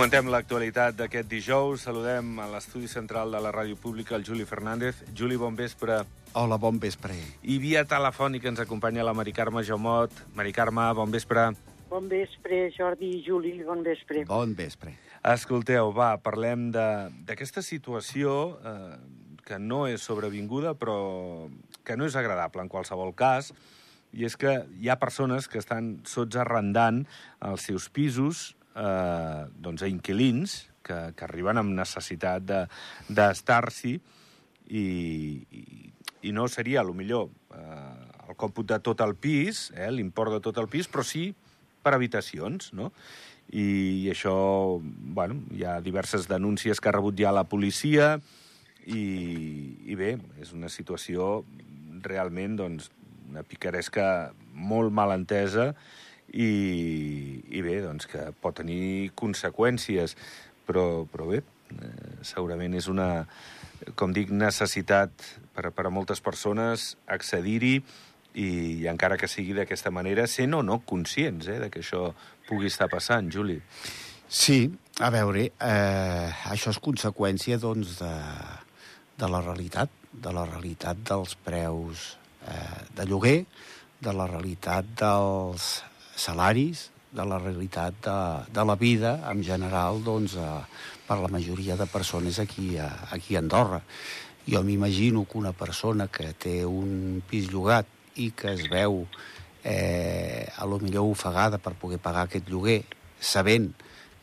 Comentem l'actualitat d'aquest dijous. Saludem a l'estudi central de la Ràdio Pública el Juli Fernández. Juli, bon vespre. Hola, bon vespre. I via telefònica ens acompanya la Mari Carme Jaumot. Mari Carme, bon vespre. Bon vespre, Jordi i Juli, bon vespre. Bon vespre. Escolteu, va, parlem de- d'aquesta situació eh, que no és sobrevinguda, però que no és agradable en qualsevol cas, i és que hi ha persones que estan sots arrendant els seus pisos eh, doncs a inquilins que, que arriben amb necessitat de- d'estar-s'hi i, i, i no seria, a lo millor, eh, el còmput de tot el pis, eh, l'import de tot el pis, però sí per habitacions, no? I, i això, bueno, hi ha diverses denúncies que ha rebut ja la policia i, i bé, és una situació realment, doncs, una picaresca molt mal entesa i, i bé, doncs que pot tenir conseqüències, però, però bé, eh, segurament és una, com dic, necessitat per, per a moltes persones accedir-hi i, i encara que sigui d'aquesta manera, sent o no conscients eh, de que això pugui estar passant, Juli. Sí, a veure, eh, això és conseqüència, doncs, de, de la realitat, de la realitat dels preus eh, de lloguer, de la realitat dels salaris, de la realitat de, de la vida en general doncs, eh, per la majoria de persones aquí a, aquí a Andorra. Jo m'imagino que una persona que té un pis llogat i que es veu eh, a lo millor ofegada per poder pagar aquest lloguer, sabent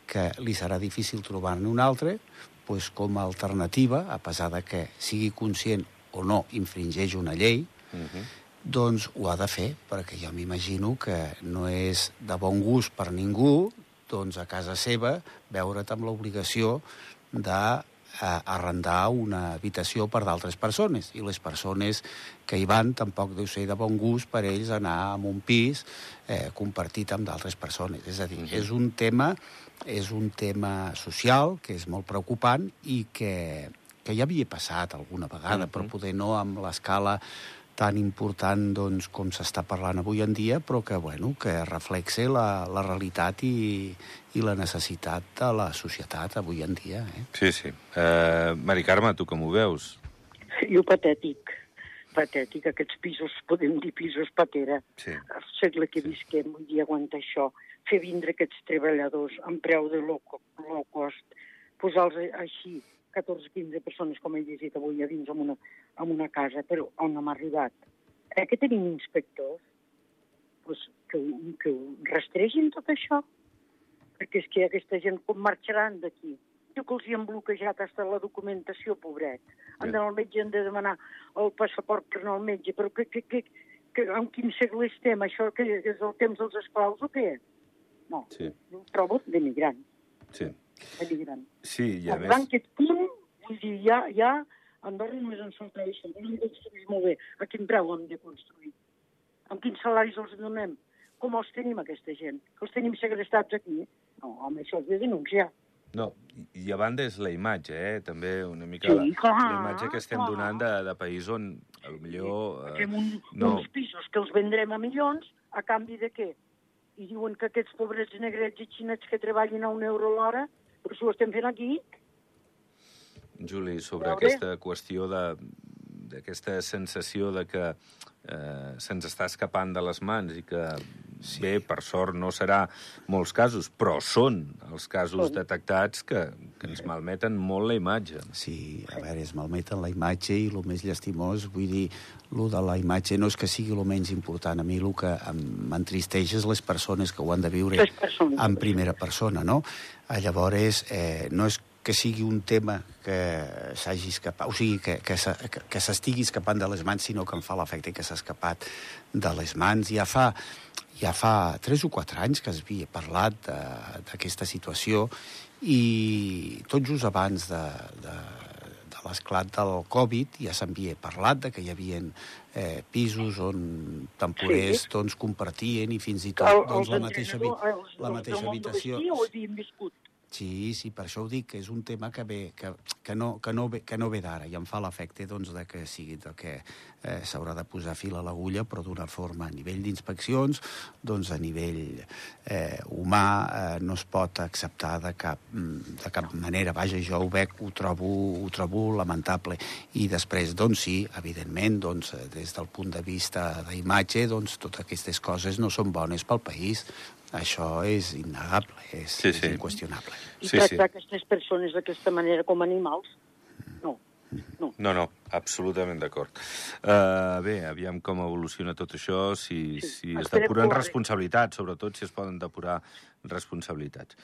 que li serà difícil trobar-ne un altre, doncs com a alternativa, a pesar de que sigui conscient o no infringeix una llei, Uh -huh. Doncs ho ha de fer, perquè jo m'imagino que no és de bon gust per ningú doncs a casa seva veure't amb l'obligació de eh, arrendar una habitació per d'altres persones i les persones que hi van tampoc deu ser de bon gust per ells anar a un pis eh, compartit amb d'altres persones. És a dir, Mhm. és un tema és un tema social que és molt preocupant i que, que ja havia passat alguna vegada, Mhm. però poder no amb l'escala tan important doncs, com s'està parlant avui en dia, però que, bueno, que reflexe la, la realitat i, i la necessitat de la societat avui en dia. Eh? Sí, sí. Uh, Mari Carme, tu com ho veus? Jo patètic, patètic, aquests pisos, podem dir pisos patera, Sí. el segle que Sí. visquem, vull dir, aguanta això, fer vindre aquests treballadors amb preu de low, low cost, posar-los així, 14-15 persones, com he llegit avui a dins en una, en una casa, però on hem arribat? Eh, que tenim inspectors? Pues que, ho- que ho rastregin tot això, perquè és que aquesta gent com marxaran d'aquí? Jo que els hi han bloquejat fins la documentació, pobret. Han d'anar al metge, han de demanar el passaport per anar al metge, però que, que, que, que, en quin segle estem? Això que és el temps dels esclaus o què? No, Sí, ho trobo d'emigrant, sí. D'emigrant. Sí, i a més... aquest punt, vull dir, ja, ja Andorra només ens falta això. No hem construir molt bé. A quin preu hem de construir? Amb quins salaris els donem? Com els tenim, aquesta gent? Que els tenim segrestats aquí? No, home, això és de denunciar. No, i- a banda és la imatge, eh? També una mica Sí, la, clar, la imatge que estem clar. donant de, de país on, a lo millor... Eh, Fem un, no. uns pisos que els vendrem a milions a canvi de què? I diuen que aquests pobrets negrets i xinets que treballin a un euro l'hora, però si ho estem fent aquí, Juli, sobre Veure. aquesta qüestió de d'aquesta sensació de que eh, se'ns està escapant de les mans i que, sí. bé, per sort no serà molts casos, però són els casos Són. detectats que, que ens malmeten molt la imatge. Sí, a veure, es malmeten la imatge i el més llastimós, vull dir, el de la imatge no és que sigui el menys important. A mi el que m'entristeix és les persones que ho han de viure Les persones. en primera persona, no? Eh, Llavors, eh, no és que sigui un tema que s'hagi escapat, o sigui, que, que, que, s'estigui escapant de les mans, sinó que em fa l'efecte que s'ha escapat de les mans. Ja fa, ja fa 3 o 4 anys que es havia parlat d'aquesta situació i tot just abans de, de l'esclat del Covid ja s'havia parlat de que hi havia eh, pisos on temporers Sí. doncs, compartien i fins i el, tot doncs, els la mateixa, els, la mateixa habitació... l'esquí ho havien viscut. Sí, sí, per això ho dic, que és un tema que, ve, que, que, no, que, no, ve, que no ve d'ara i em fa l'efecte doncs, de que sigui de que eh, s'haurà de posar fil a l'agulla, però d'una forma a nivell d'inspeccions, doncs a nivell eh, humà eh, no es pot acceptar de cap, mm, de cap manera. Vaja, jo ho veig, ho trobo, ho trobo lamentable. I després, doncs sí, evidentment, doncs, des del punt de vista d'imatge, doncs totes aquestes coses no són bones pel país. Això és innegable, és, Sí, sí. és inqüestionable. I Sí, tractar sí. aquestes persones d'aquesta manera com animals, no. no. No, no, absolutament d'acord. Uh, bé, aviam com evoluciona tot això, si, Sí, si es esperem depuren responsabilitats, sobretot si es poden depurar responsabilitats.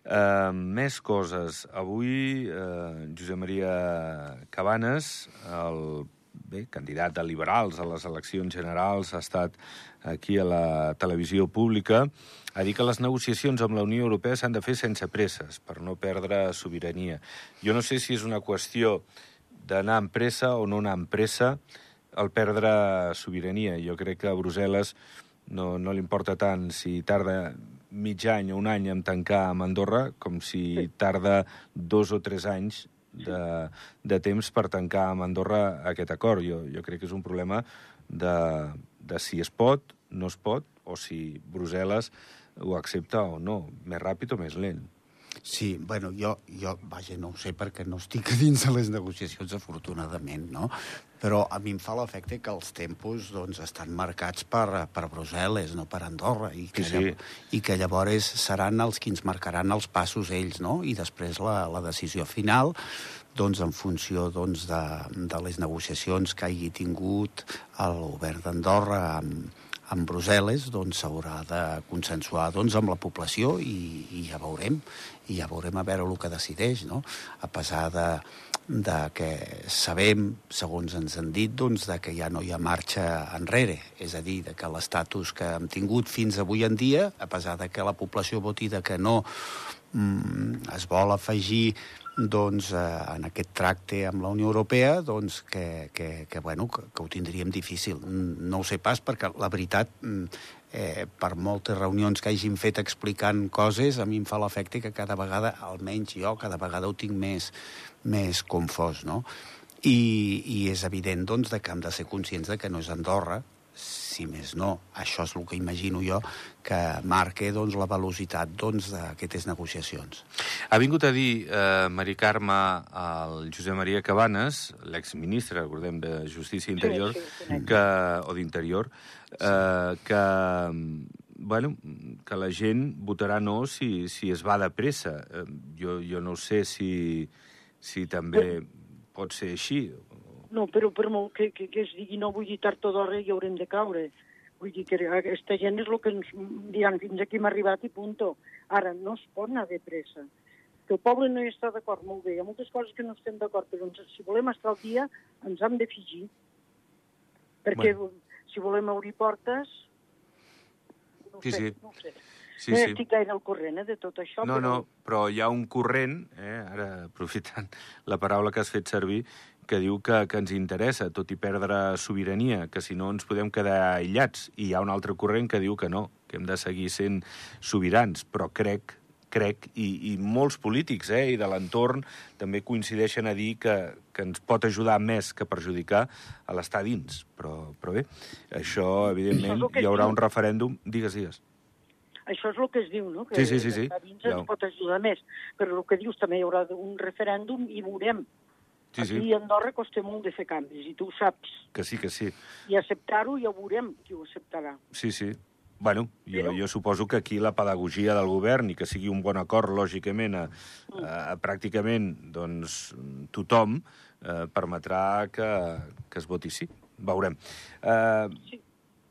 Uh, més coses. Avui, uh, Josep Maria Cabanes, el bé, candidat de liberals a les eleccions generals, ha estat aquí a la televisió pública, ha dit que les negociacions amb la Unió Europea s'han de fer sense presses, per no perdre sobirania. Jo no sé si és una qüestió d'anar amb pressa o no anar amb pressa al perdre sobirania. Jo crec que a Brussel·les no, no li importa tant si tarda mig any o un any en tancar amb Andorra com si tarda dos o tres anys de, de temps per tancar amb Andorra aquest acord. Jo, jo crec que és un problema de, de si es pot, no es pot, o si Brussel·les ho accepta o no, més ràpid o més lent. Sí, bueno, jo, jo, vaja, no ho sé perquè no estic dins de les negociacions, afortunadament, no? Però a mi em fa l'efecte que els tempos doncs, estan marcats per, per Brussel·les, no per Andorra, i que, Sí, sí. i que llavors seran els qui ens marcaran els passos ells, no? I després la, la decisió final, doncs, en funció doncs, de, de les negociacions que hagi tingut el govern d'Andorra amb, amb Brussel·les doncs s'haurà de consensuar doncs, amb la població i, i ja veurem i ja veurem a veure el que decideix no? a pesar de, de que sabem, segons ens han dit doncs, de que ja no hi ha marxa enrere és a dir, de que l'estatus que hem tingut fins avui en dia, a pesar de que la població voti de que no mm, es vol afegir doncs, eh, en aquest tracte amb la Unió Europea, doncs, que, que, que, bueno, que, que ho tindríem difícil. Mm, No ho sé pas, perquè la veritat, mm, eh, per moltes reunions que hagin fet explicant coses, a mi em fa l'efecte que cada vegada, almenys jo, cada vegada ho tinc més, més confós, no? I, I és evident, doncs, que hem de ser conscients de que no és Andorra, si més no, això és el que imagino jo, que marque doncs, la velocitat doncs, d'aquestes negociacions. Ha vingut a dir eh, Mari Carme al Josep Maria Cabanes, l'exministre, recordem, de Justícia Interior, sí, sí, conec. que, o d'Interior, eh, que, bueno, que la gent votarà no si, si es va de pressa. Eh, jo, jo no sé si, si també pot ser així. No, però per molt que, que, que es digui no vull dir tard o d'hora hi haurem de caure. Vull dir que aquesta gent és el que ens diran fins aquí hem arribat i punto. Ara, no es pot anar de pressa. Que el poble no hi està d'acord, molt bé. Hi ha moltes coses que no estem d'acord, però ens, si volem estar al dia ens hem de fugir. Perquè bueno. si volem obrir portes... No Sí, sé, sí. no sé. Sí, no sí. estic gaire al corrent eh, de tot això, No, però... no, però hi ha un corrent, eh, ara aprofitant la paraula que has fet servir, que diu que, que ens interessa, tot i perdre sobirania, que si no ens podem quedar aïllats. I hi ha un altre corrent que diu que no, que hem de seguir sent sobirans, però crec crec, i, i molts polítics eh, i de l'entorn també coincideixen a dir que, que ens pot ajudar més que perjudicar a l'estar dins. Però, però bé, això, evidentment, Això hi haurà diu. un referèndum... Digues, digues. Això és el que es diu, no? Que Sí, sí, sí, sí. dins Ja. ens pot ajudar més. Però el que dius també hi haurà un referèndum i veurem. Sí, sí, Aquí a Andorra costa molt de fer canvis, i tu ho saps. que sí, que sí. I acceptar-ho ja ho veurem qui ho acceptarà. Sí, sí. Bueno, jo, jo suposo que aquí la pedagogia del govern i que sigui un bon acord, lògicament, a, a, a pràcticament doncs, tothom, eh, permetrà que, que es voti sí. Veurem. Eh, Sí.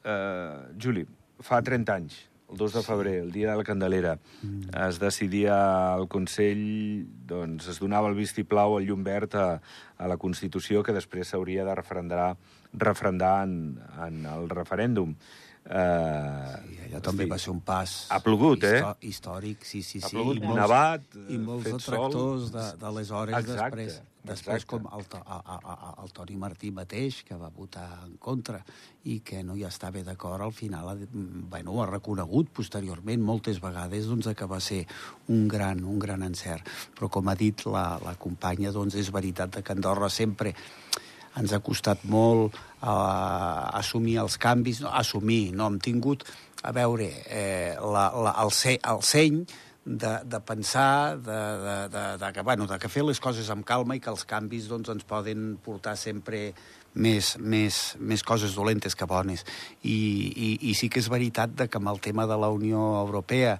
eh, Juli, fa 30 anys, el 2 de febrer, el dia de la Candelera, mm. es decidia al Consell, doncs es donava el vistiplau, el llum verd a, a la Constitució que després s'hauria de referendar, referendar en, en el referèndum. Eh, I allò també hosti, va ser un pas... Ha plogut, eh? Històric, sí, sí, Ha sí. plogut, I molts- nevat, I molts detractors sol. de, de les hores Exacte. després. Després, com el, el, el, el Toni Martí mateix, que va votar en contra i que no hi estava d'acord, al final bueno, ho ha reconegut posteriorment moltes vegades doncs, que va ser un gran, un gran encert. Però, com ha dit la, la companya, doncs, és veritat que Andorra sempre ens ha costat molt uh, assumir els canvis, no, assumir, no hem tingut, a veure, eh, la, la, el, se, el seny de, de pensar de, de, de, de, que, bueno, de que fer les coses amb calma i que els canvis doncs, ens poden portar sempre més, més, més coses dolentes que bones. I, i, I sí que és veritat de que amb el tema de la Unió Europea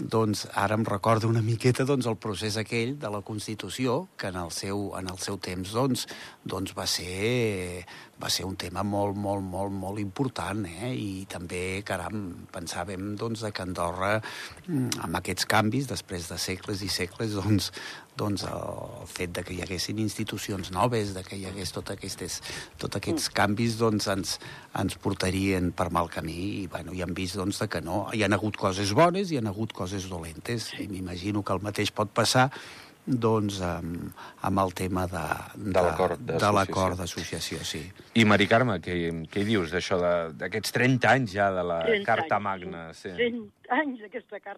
doncs ara em recordo una miqueta doncs, el procés aquell de la Constitució, que en el seu, en el seu temps doncs, doncs va, ser, va ser un tema molt, molt, molt, molt important, eh? i també, caram, pensàvem doncs, que Andorra, mm, amb aquests canvis, després de segles i segles, doncs, doncs el fet de que hi haguessin institucions noves, de que hi hagués tot aquestes, tot aquests canvis, doncs ens, ens portarien per mal camí i, bueno, ja hem vist doncs, que no. Hi han hagut coses bones i hi han hagut coses dolentes. I m'imagino que el mateix pot passar doncs, amb, amb el tema de, de, de l'acord d'associació, sí. I, Mari Carme, què, què dius d'això, d'aquests 30 anys ja de la Carta anys, Magna? Sí. 30 anys d'aquesta car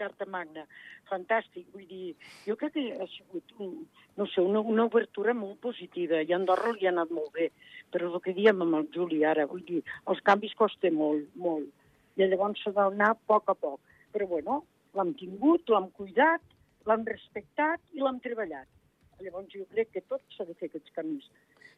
Carta Magna. Fantàstic, vull dir, jo crec que ha sigut, un, no sé, una, una obertura molt positiva, i a Andorra li ha anat molt bé, però el que diem amb el Juli ara, vull dir, els canvis costen molt, molt, i llavors s'ha d'anar a poc a poc. Però, bueno, l'hem tingut, l'hem cuidat, l'hem respectat i l'hem treballat. Llavors jo crec que tot s'ha de fer aquests camins.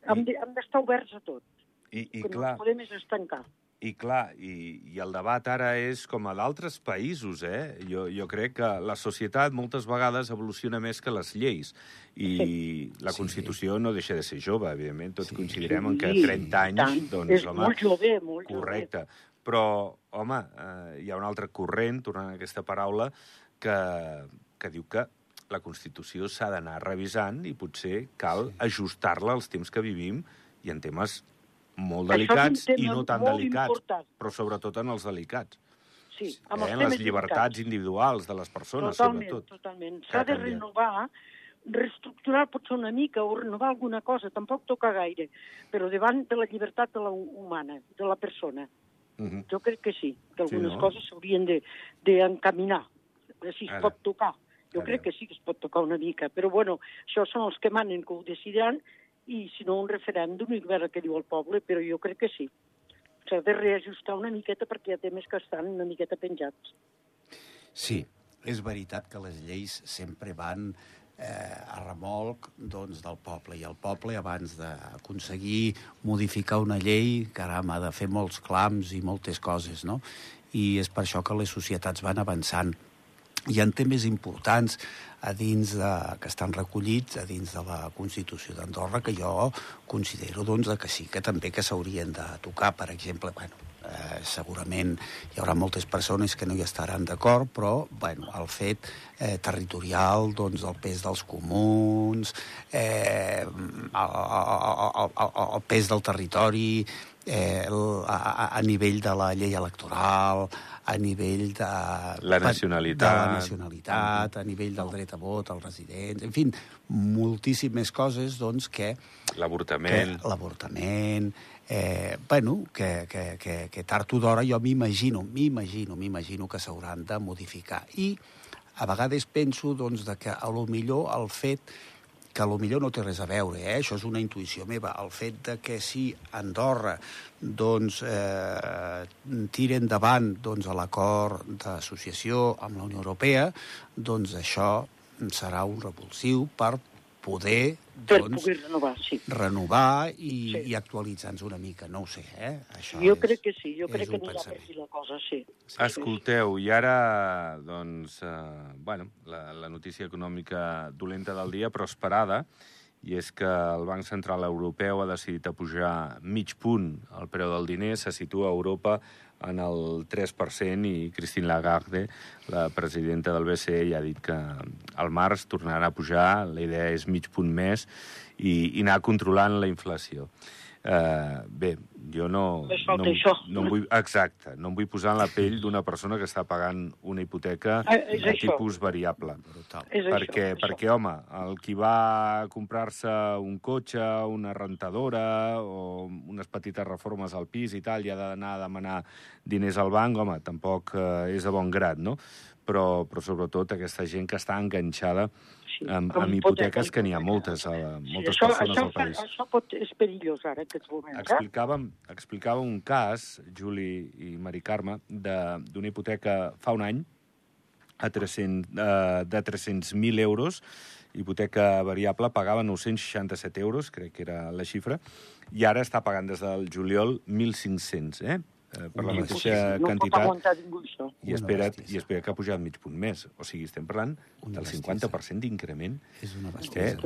Hem d'estar oberts a tot. I, i que clar, no podem és estancar. I clar, i, i el debat ara és com a d'altres països, eh? Jo, jo crec que la societat moltes vegades evoluciona més que les lleis. I sí. la Constitució sí. no deixa de ser jove, evidentment. Tots sí. coincidirem en que 30 anys... Tant. Doncs, és home, molt jove, molt correcte. jove. Però, home, eh, hi ha un altre corrent, tornant a aquesta paraula, que, que diu que la Constitució s'ha d'anar revisant i potser cal sí. ajustar-la als temps que vivim i en temes molt delicats i no tan delicats, important. però sobretot en els delicats. Sí, amb eh, els les llibertats delicats. individuals de les persones, totalment, sobretot. Totalment, S'ha de renovar, reestructurar potser una mica o renovar alguna cosa, tampoc toca gaire, però davant de la llibertat de la humana, de la persona. Uh -huh. Jo crec que sí, que algunes sí, no? coses s'haurien d'encaminar, de, de si es Ara. pot tocar. Jo crec que sí que es pot tocar una mica, però bueno, això són els que manen que ho decidiran i si no un referèndum i veure què diu el poble, però jo crec que sí. S'ha de reajustar una miqueta perquè hi ha temes que estan una miqueta penjats. Sí, és veritat que les lleis sempre van eh, a remolc doncs, del poble, i el poble, abans d'aconseguir modificar una llei, caram, ha de fer molts clams i moltes coses, no? I és per això que les societats van avançant hi ha temes importants a dins de, que estan recollits a dins de la Constitució d'Andorra que jo considero doncs, que sí que també que s'haurien de tocar. Per exemple, bueno, eh, segurament hi haurà moltes persones que no hi estaran d'acord, però bueno, el fet eh, territorial, doncs, el pes dels comuns, eh, el, el, el, el pes del territori, eh, el, a, a nivell de la llei electoral, a nivell de... La nacionalitat. De la nacionalitat, a nivell del dret a vot, als residents, en fi, moltíssimes coses, doncs, que... L'avortament. L'avortament, eh, bueno, que, que, que, que tard o d'hora jo m'imagino, m'imagino, m'imagino que s'hauran de modificar. I a vegades penso, doncs, de que a lo millor el fet que a lo millor no té res a veure, eh? això és una intuïció meva, el fet de que si Andorra doncs, eh, tira endavant doncs, l'acord d'associació amb la Unió Europea, doncs això serà un revulsiu per poder, per doncs, poder renovar, sí. renovar i, sí. i actualitzar-nos una mica, no ho sé, eh? Això jo és, crec que sí, jo crec que anirà per aquí la cosa, sí. sí Escolteu, i ara, doncs, eh, bueno, la, la notícia econòmica dolenta del dia, però esperada, i és que el Banc Central Europeu ha decidit apujar mig punt el preu del diner, se situa a Europa en el 3% i Christine Lagarde, la presidenta del BCE, ja ha dit que al març tornaran a pujar, la idea és mig punt més, i, i anar controlant la inflació. Eh, bé, jo no... Falta no, això. no em vull, exacte, no em vull posar en la pell d'una persona que està pagant una hipoteca Ah, és de això. tipus variable. Brutal. És perquè, això, perquè, home, el qui va a comprar-se un cotxe, una rentadora o unes petites reformes al pis i tal, i ha d'anar a demanar diners al banc, home, tampoc eh, és de bon grat, no? Però, però sobretot aquesta gent que està enganxada Sí, amb, amb hipoteques que n'hi ha moltes, a, Sí, moltes això, persones això, al país. Això pot, és perillós ara, aquests moments. Eh? Explicàvem, explicàvem un cas, Juli i Mari Carme, de- d'una hipoteca fa un any a 300, eh, de 300.000 euros, hipoteca variable, pagava 967 euros, crec que era la xifra, i ara està pagant des del juliol 1.500, eh? Eh, per la mateixa no quantitat. això. I espera. I espera que ha pujat mig punt més. O sigui, estem parlant Una del bestiesa. 50% d'increment És una eh,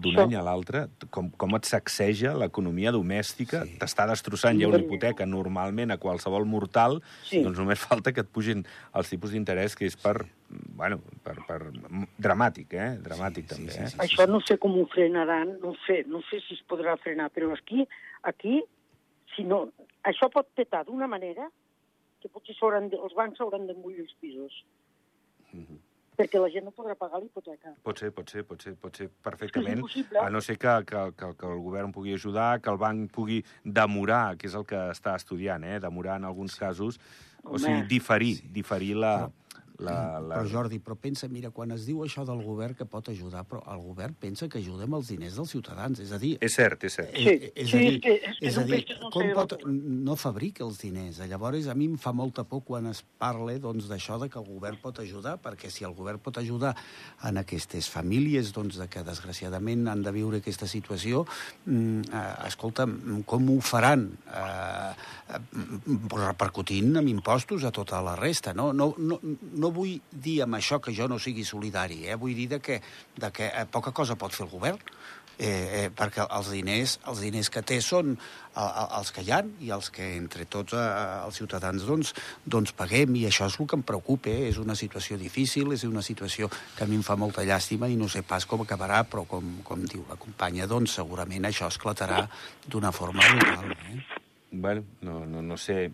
d'un any a l'altre, com, com et sacseja l'economia domèstica, Sí. t'està destrossant ja una hipoteca normalment a qualsevol mortal, Sí. doncs només falta que et pugin els tipus d'interès, que és per, bueno, per, per, dramàtic, eh? Dramàtic Sí, sí, també, sí, eh? sí. Això no sé com ho frenaran, no sé, no sé si es podrà frenar, però aquí, aquí si no, això pot petar d'una manera que potser de, els bancs s'hauran d'embullir els pisos, Mhm. perquè la gent no podrà pagar la hipoteca. Pot ser, pot ser, pot ser, pot ser perfectament, a no ser que, que, que, que el govern pugui ajudar, que el banc pugui demorar, que és el que està estudiant, eh? demorar en alguns casos, o Home. sigui, diferir, diferir la... la, la... Però, Jordi, però pensa, mira, quan es diu això del govern que pot ajudar, però el govern pensa que ajuda amb els diners dels ciutadans. És a dir, És cert, és cert. Sí, Eh, és sí, a dir, és que- és és és a un dir no com pot, no fabrica els diners. Llavors, a mi em fa molta por quan es parla doncs, d'això de que el govern pot ajudar, perquè si el govern pot ajudar en aquestes famílies doncs, de que desgraciadament han de viure aquesta situació, mm, eh, escolta, mm, com ho faran? Eh, eh, mm, repercutint amb impostos a tota la resta. No, no, no, no vull dir amb això que jo no sigui solidari, eh? vull dir de que, de que eh, poca cosa pot fer el govern, eh, eh, perquè els diners, els diners que té són eh, els que hi ha i els que entre tots eh, els ciutadans doncs, doncs paguem i això és el que em preocupa, eh? és una situació difícil, és una situació que a mi em fa molta llàstima i no sé pas com acabarà, però com, com diu la companya, doncs segurament això esclatarà d'una forma brutal. Eh? Bueno, no, no, no sé.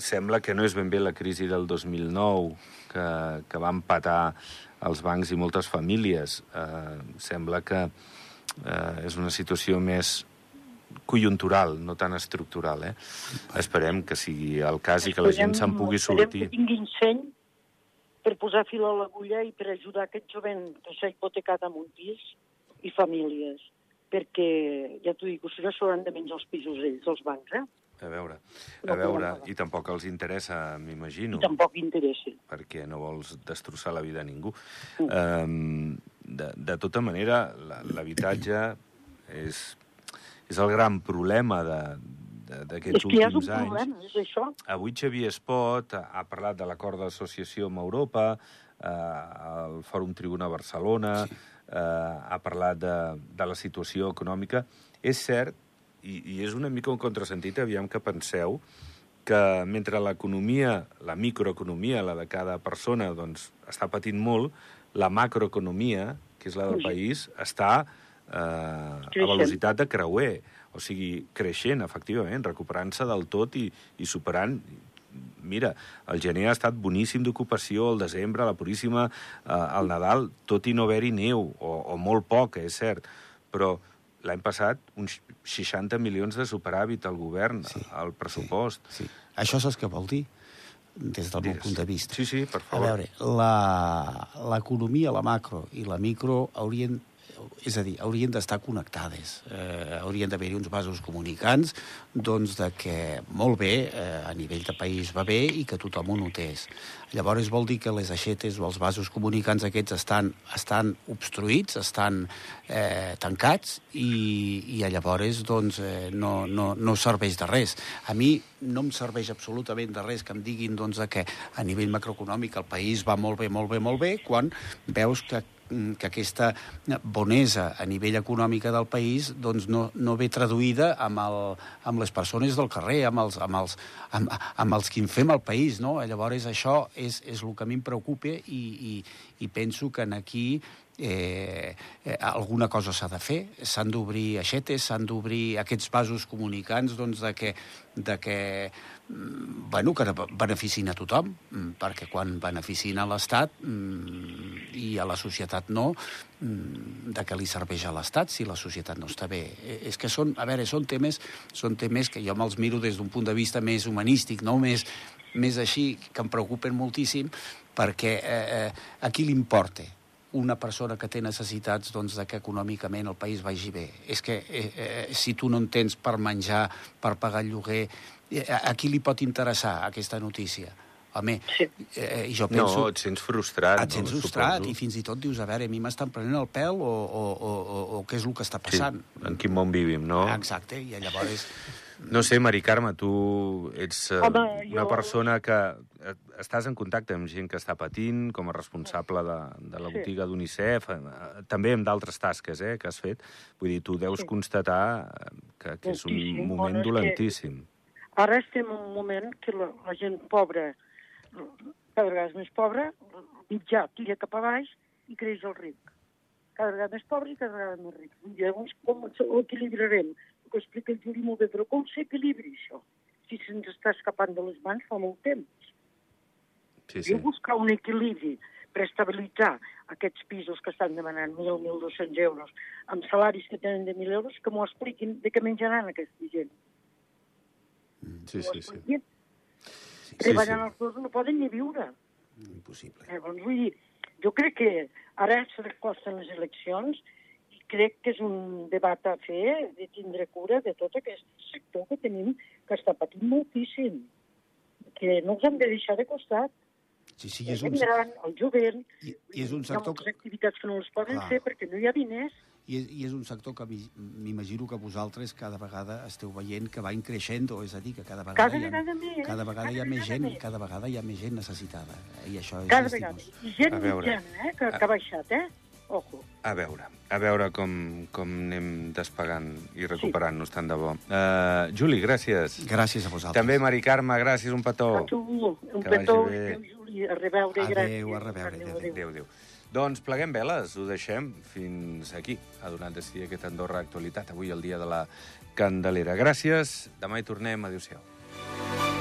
Sembla que no és ben bé la crisi del 2009 que, que va empatar els bancs i moltes famílies. Eh, sembla que eh, és una situació més conjuntural, no tan estructural. Eh? Esperem que sigui el cas i que la gent se'n pugui Esperem sortir. que tinguin seny per posar fil a l'agulla i per ajudar aquest jovent que s'ha hipotecat amb un pis i famílies. Perquè, ja t'ho dic, si no s'hauran de menjar els pisos ells, els bancs, eh? A veure, No a veure, i tampoc els interessa, m'imagino. Tampoc interessa. perquè no vols destrossar la vida a ningú. Mm. Um, de, de tota manera, l'habitatge és, és el gran problema de- És d'aquests que ja és un últims anys. problema, és això. Avui Xavier Espot ha, ha parlat de l'acord d'associació amb Europa, eh, al Fòrum Tribuna Barcelona, sí. eh, ha parlat de, de la situació econòmica. És cert, i, i és una mica un contrasentit, aviam que penseu, que mentre l'economia, la microeconomia, la de cada persona, doncs, està patint molt, la macroeconomia, que és la del país, està eh, a velocitat de creuer, o sigui, creixent, efectivament, recuperant-se del tot i, i superant... Mira, el gener ha estat boníssim d'ocupació, el desembre, la Puríssima, eh, el Nadal, tot i no haver-hi neu, o, o molt poc, és cert, però l'any passat uns 60 milions de superàvit al govern, sí, al pressupost. Sí. Això saps què vol dir? Des del meu Digues. punt de vista. Sí, sí, per A favor. veure, la- l'economia, la, la macro i la micro haurien és a dir, haurien d'estar connectades. Eh, haurien d'haver-hi uns vasos comunicants doncs, de que molt bé, eh, a nivell de país va bé i que tothom ho notés. Llavors vol dir que les aixetes o els vasos comunicants aquests estan, estan obstruïts, estan eh, tancats i, i llavors doncs, eh, no, no, no serveix de res. A mi no em serveix absolutament de res que em diguin doncs, que a nivell macroeconòmic el país va molt bé, molt bé, molt bé, quan veus que que aquesta bonesa a nivell econòmica del país doncs no, no ve traduïda amb, el, amb les persones del carrer, amb els, amb els, amb, amb els que en fem el país. No? Llavors això és, és el que a mi em preocupa i, i, i penso que en aquí eh, eh, alguna cosa s'ha de fer, s'han d'obrir aixetes, s'han d'obrir aquests vasos comunicants doncs, de que, de que mm, bueno, que beneficin a tothom, mm, perquè quan beneficien a l'Estat mm, i a la societat no, de què li serveix a l'Estat si la societat no està bé. Eh, és que són, a veure, són temes, són temes que jo me'ls miro des d'un punt de vista més humanístic, no? Més, més així, que em preocupen moltíssim, perquè eh, eh, a qui li importa una persona que té necessitats doncs, de que econòmicament el país vagi bé. És que eh, eh, si tu no en tens per menjar, per pagar el lloguer, eh, a, a qui li pot interessar aquesta notícia? Home, sí. eh, jo penso... No, et sents frustrat. Et sents no, frustrat suposo. i fins i tot dius, a veure, a mi m'estan prenent el pèl o, o, o, o, o què és el que està passant? Sí, en quin món vivim, no? Exacte, i llavors... No sé, Mari Carme, tu ets uh, Home, jo... una persona que eh, estàs en contacte amb gent que està patint, com a responsable de, de la botiga sí. d'UNICEF, uh, també amb d'altres tasques eh, que has fet. Vull dir, tu deus sí. constatar que, que és un moment bueno, dolentíssim. Ara estem en un moment que la, la gent pobra cada vegada és més pobre, mitjà tira cap a baix i creix el ric. Cada vegada més pobre i cada vegada més ric. I llavors, com ho equilibrarem? Ho explica el Juli molt bé, però com s'equilibri això? Si se'ns està escapant de les mans fa molt temps. Sí, sí. I buscar un equilibri per estabilitzar aquests pisos que estan demanant 1.000, 1.200 euros amb salaris que tenen de 1.000 euros, que m'ho expliquin de què menjaran aquesta gent. Sí, sí, sí treballant sí, sí. els dos no poden ni viure. Impossible. Eh, doncs vull dir, jo crec que ara s'acosten les eleccions crec que és un debat a fer de tindre cura de tot aquest sector que tenim, que està patint moltíssim, que no ens hem de deixar de costat. Sí, sí, és un... Gran, el jovent, I, i és un sector... hi ha activitats que no les poden Clar. fer perquè no hi ha diners i és, I és un sector que m'imagino que vosaltres cada vegada esteu veient que va increixent, o és a dir, que cada vegada, cada vegada hi ha, més, cada vegada cada hi ha més gent, més. cada vegada hi ha més gent necessitada. Eh? I això és cada vegada. I gent mitjana, eh, que, que ha baixat, eh? Ojo. A veure, a veure com, com anem despegant i recuperant-nos sí. tant de bo. Uh, Juli, gràcies. Gràcies a vosaltres. També Mari Carme, gràcies, un petó. A tu, un que petó, Juli, a reveure, adeu, gràcies. Adéu, a reveure. Adéu, adéu. adéu, adéu. Doncs pleguem veles, ho deixem fins aquí, a donar decidir aquest Andorra Actualitat, avui el dia de la Candelera. Gràcies, demà hi tornem, adéu-siau.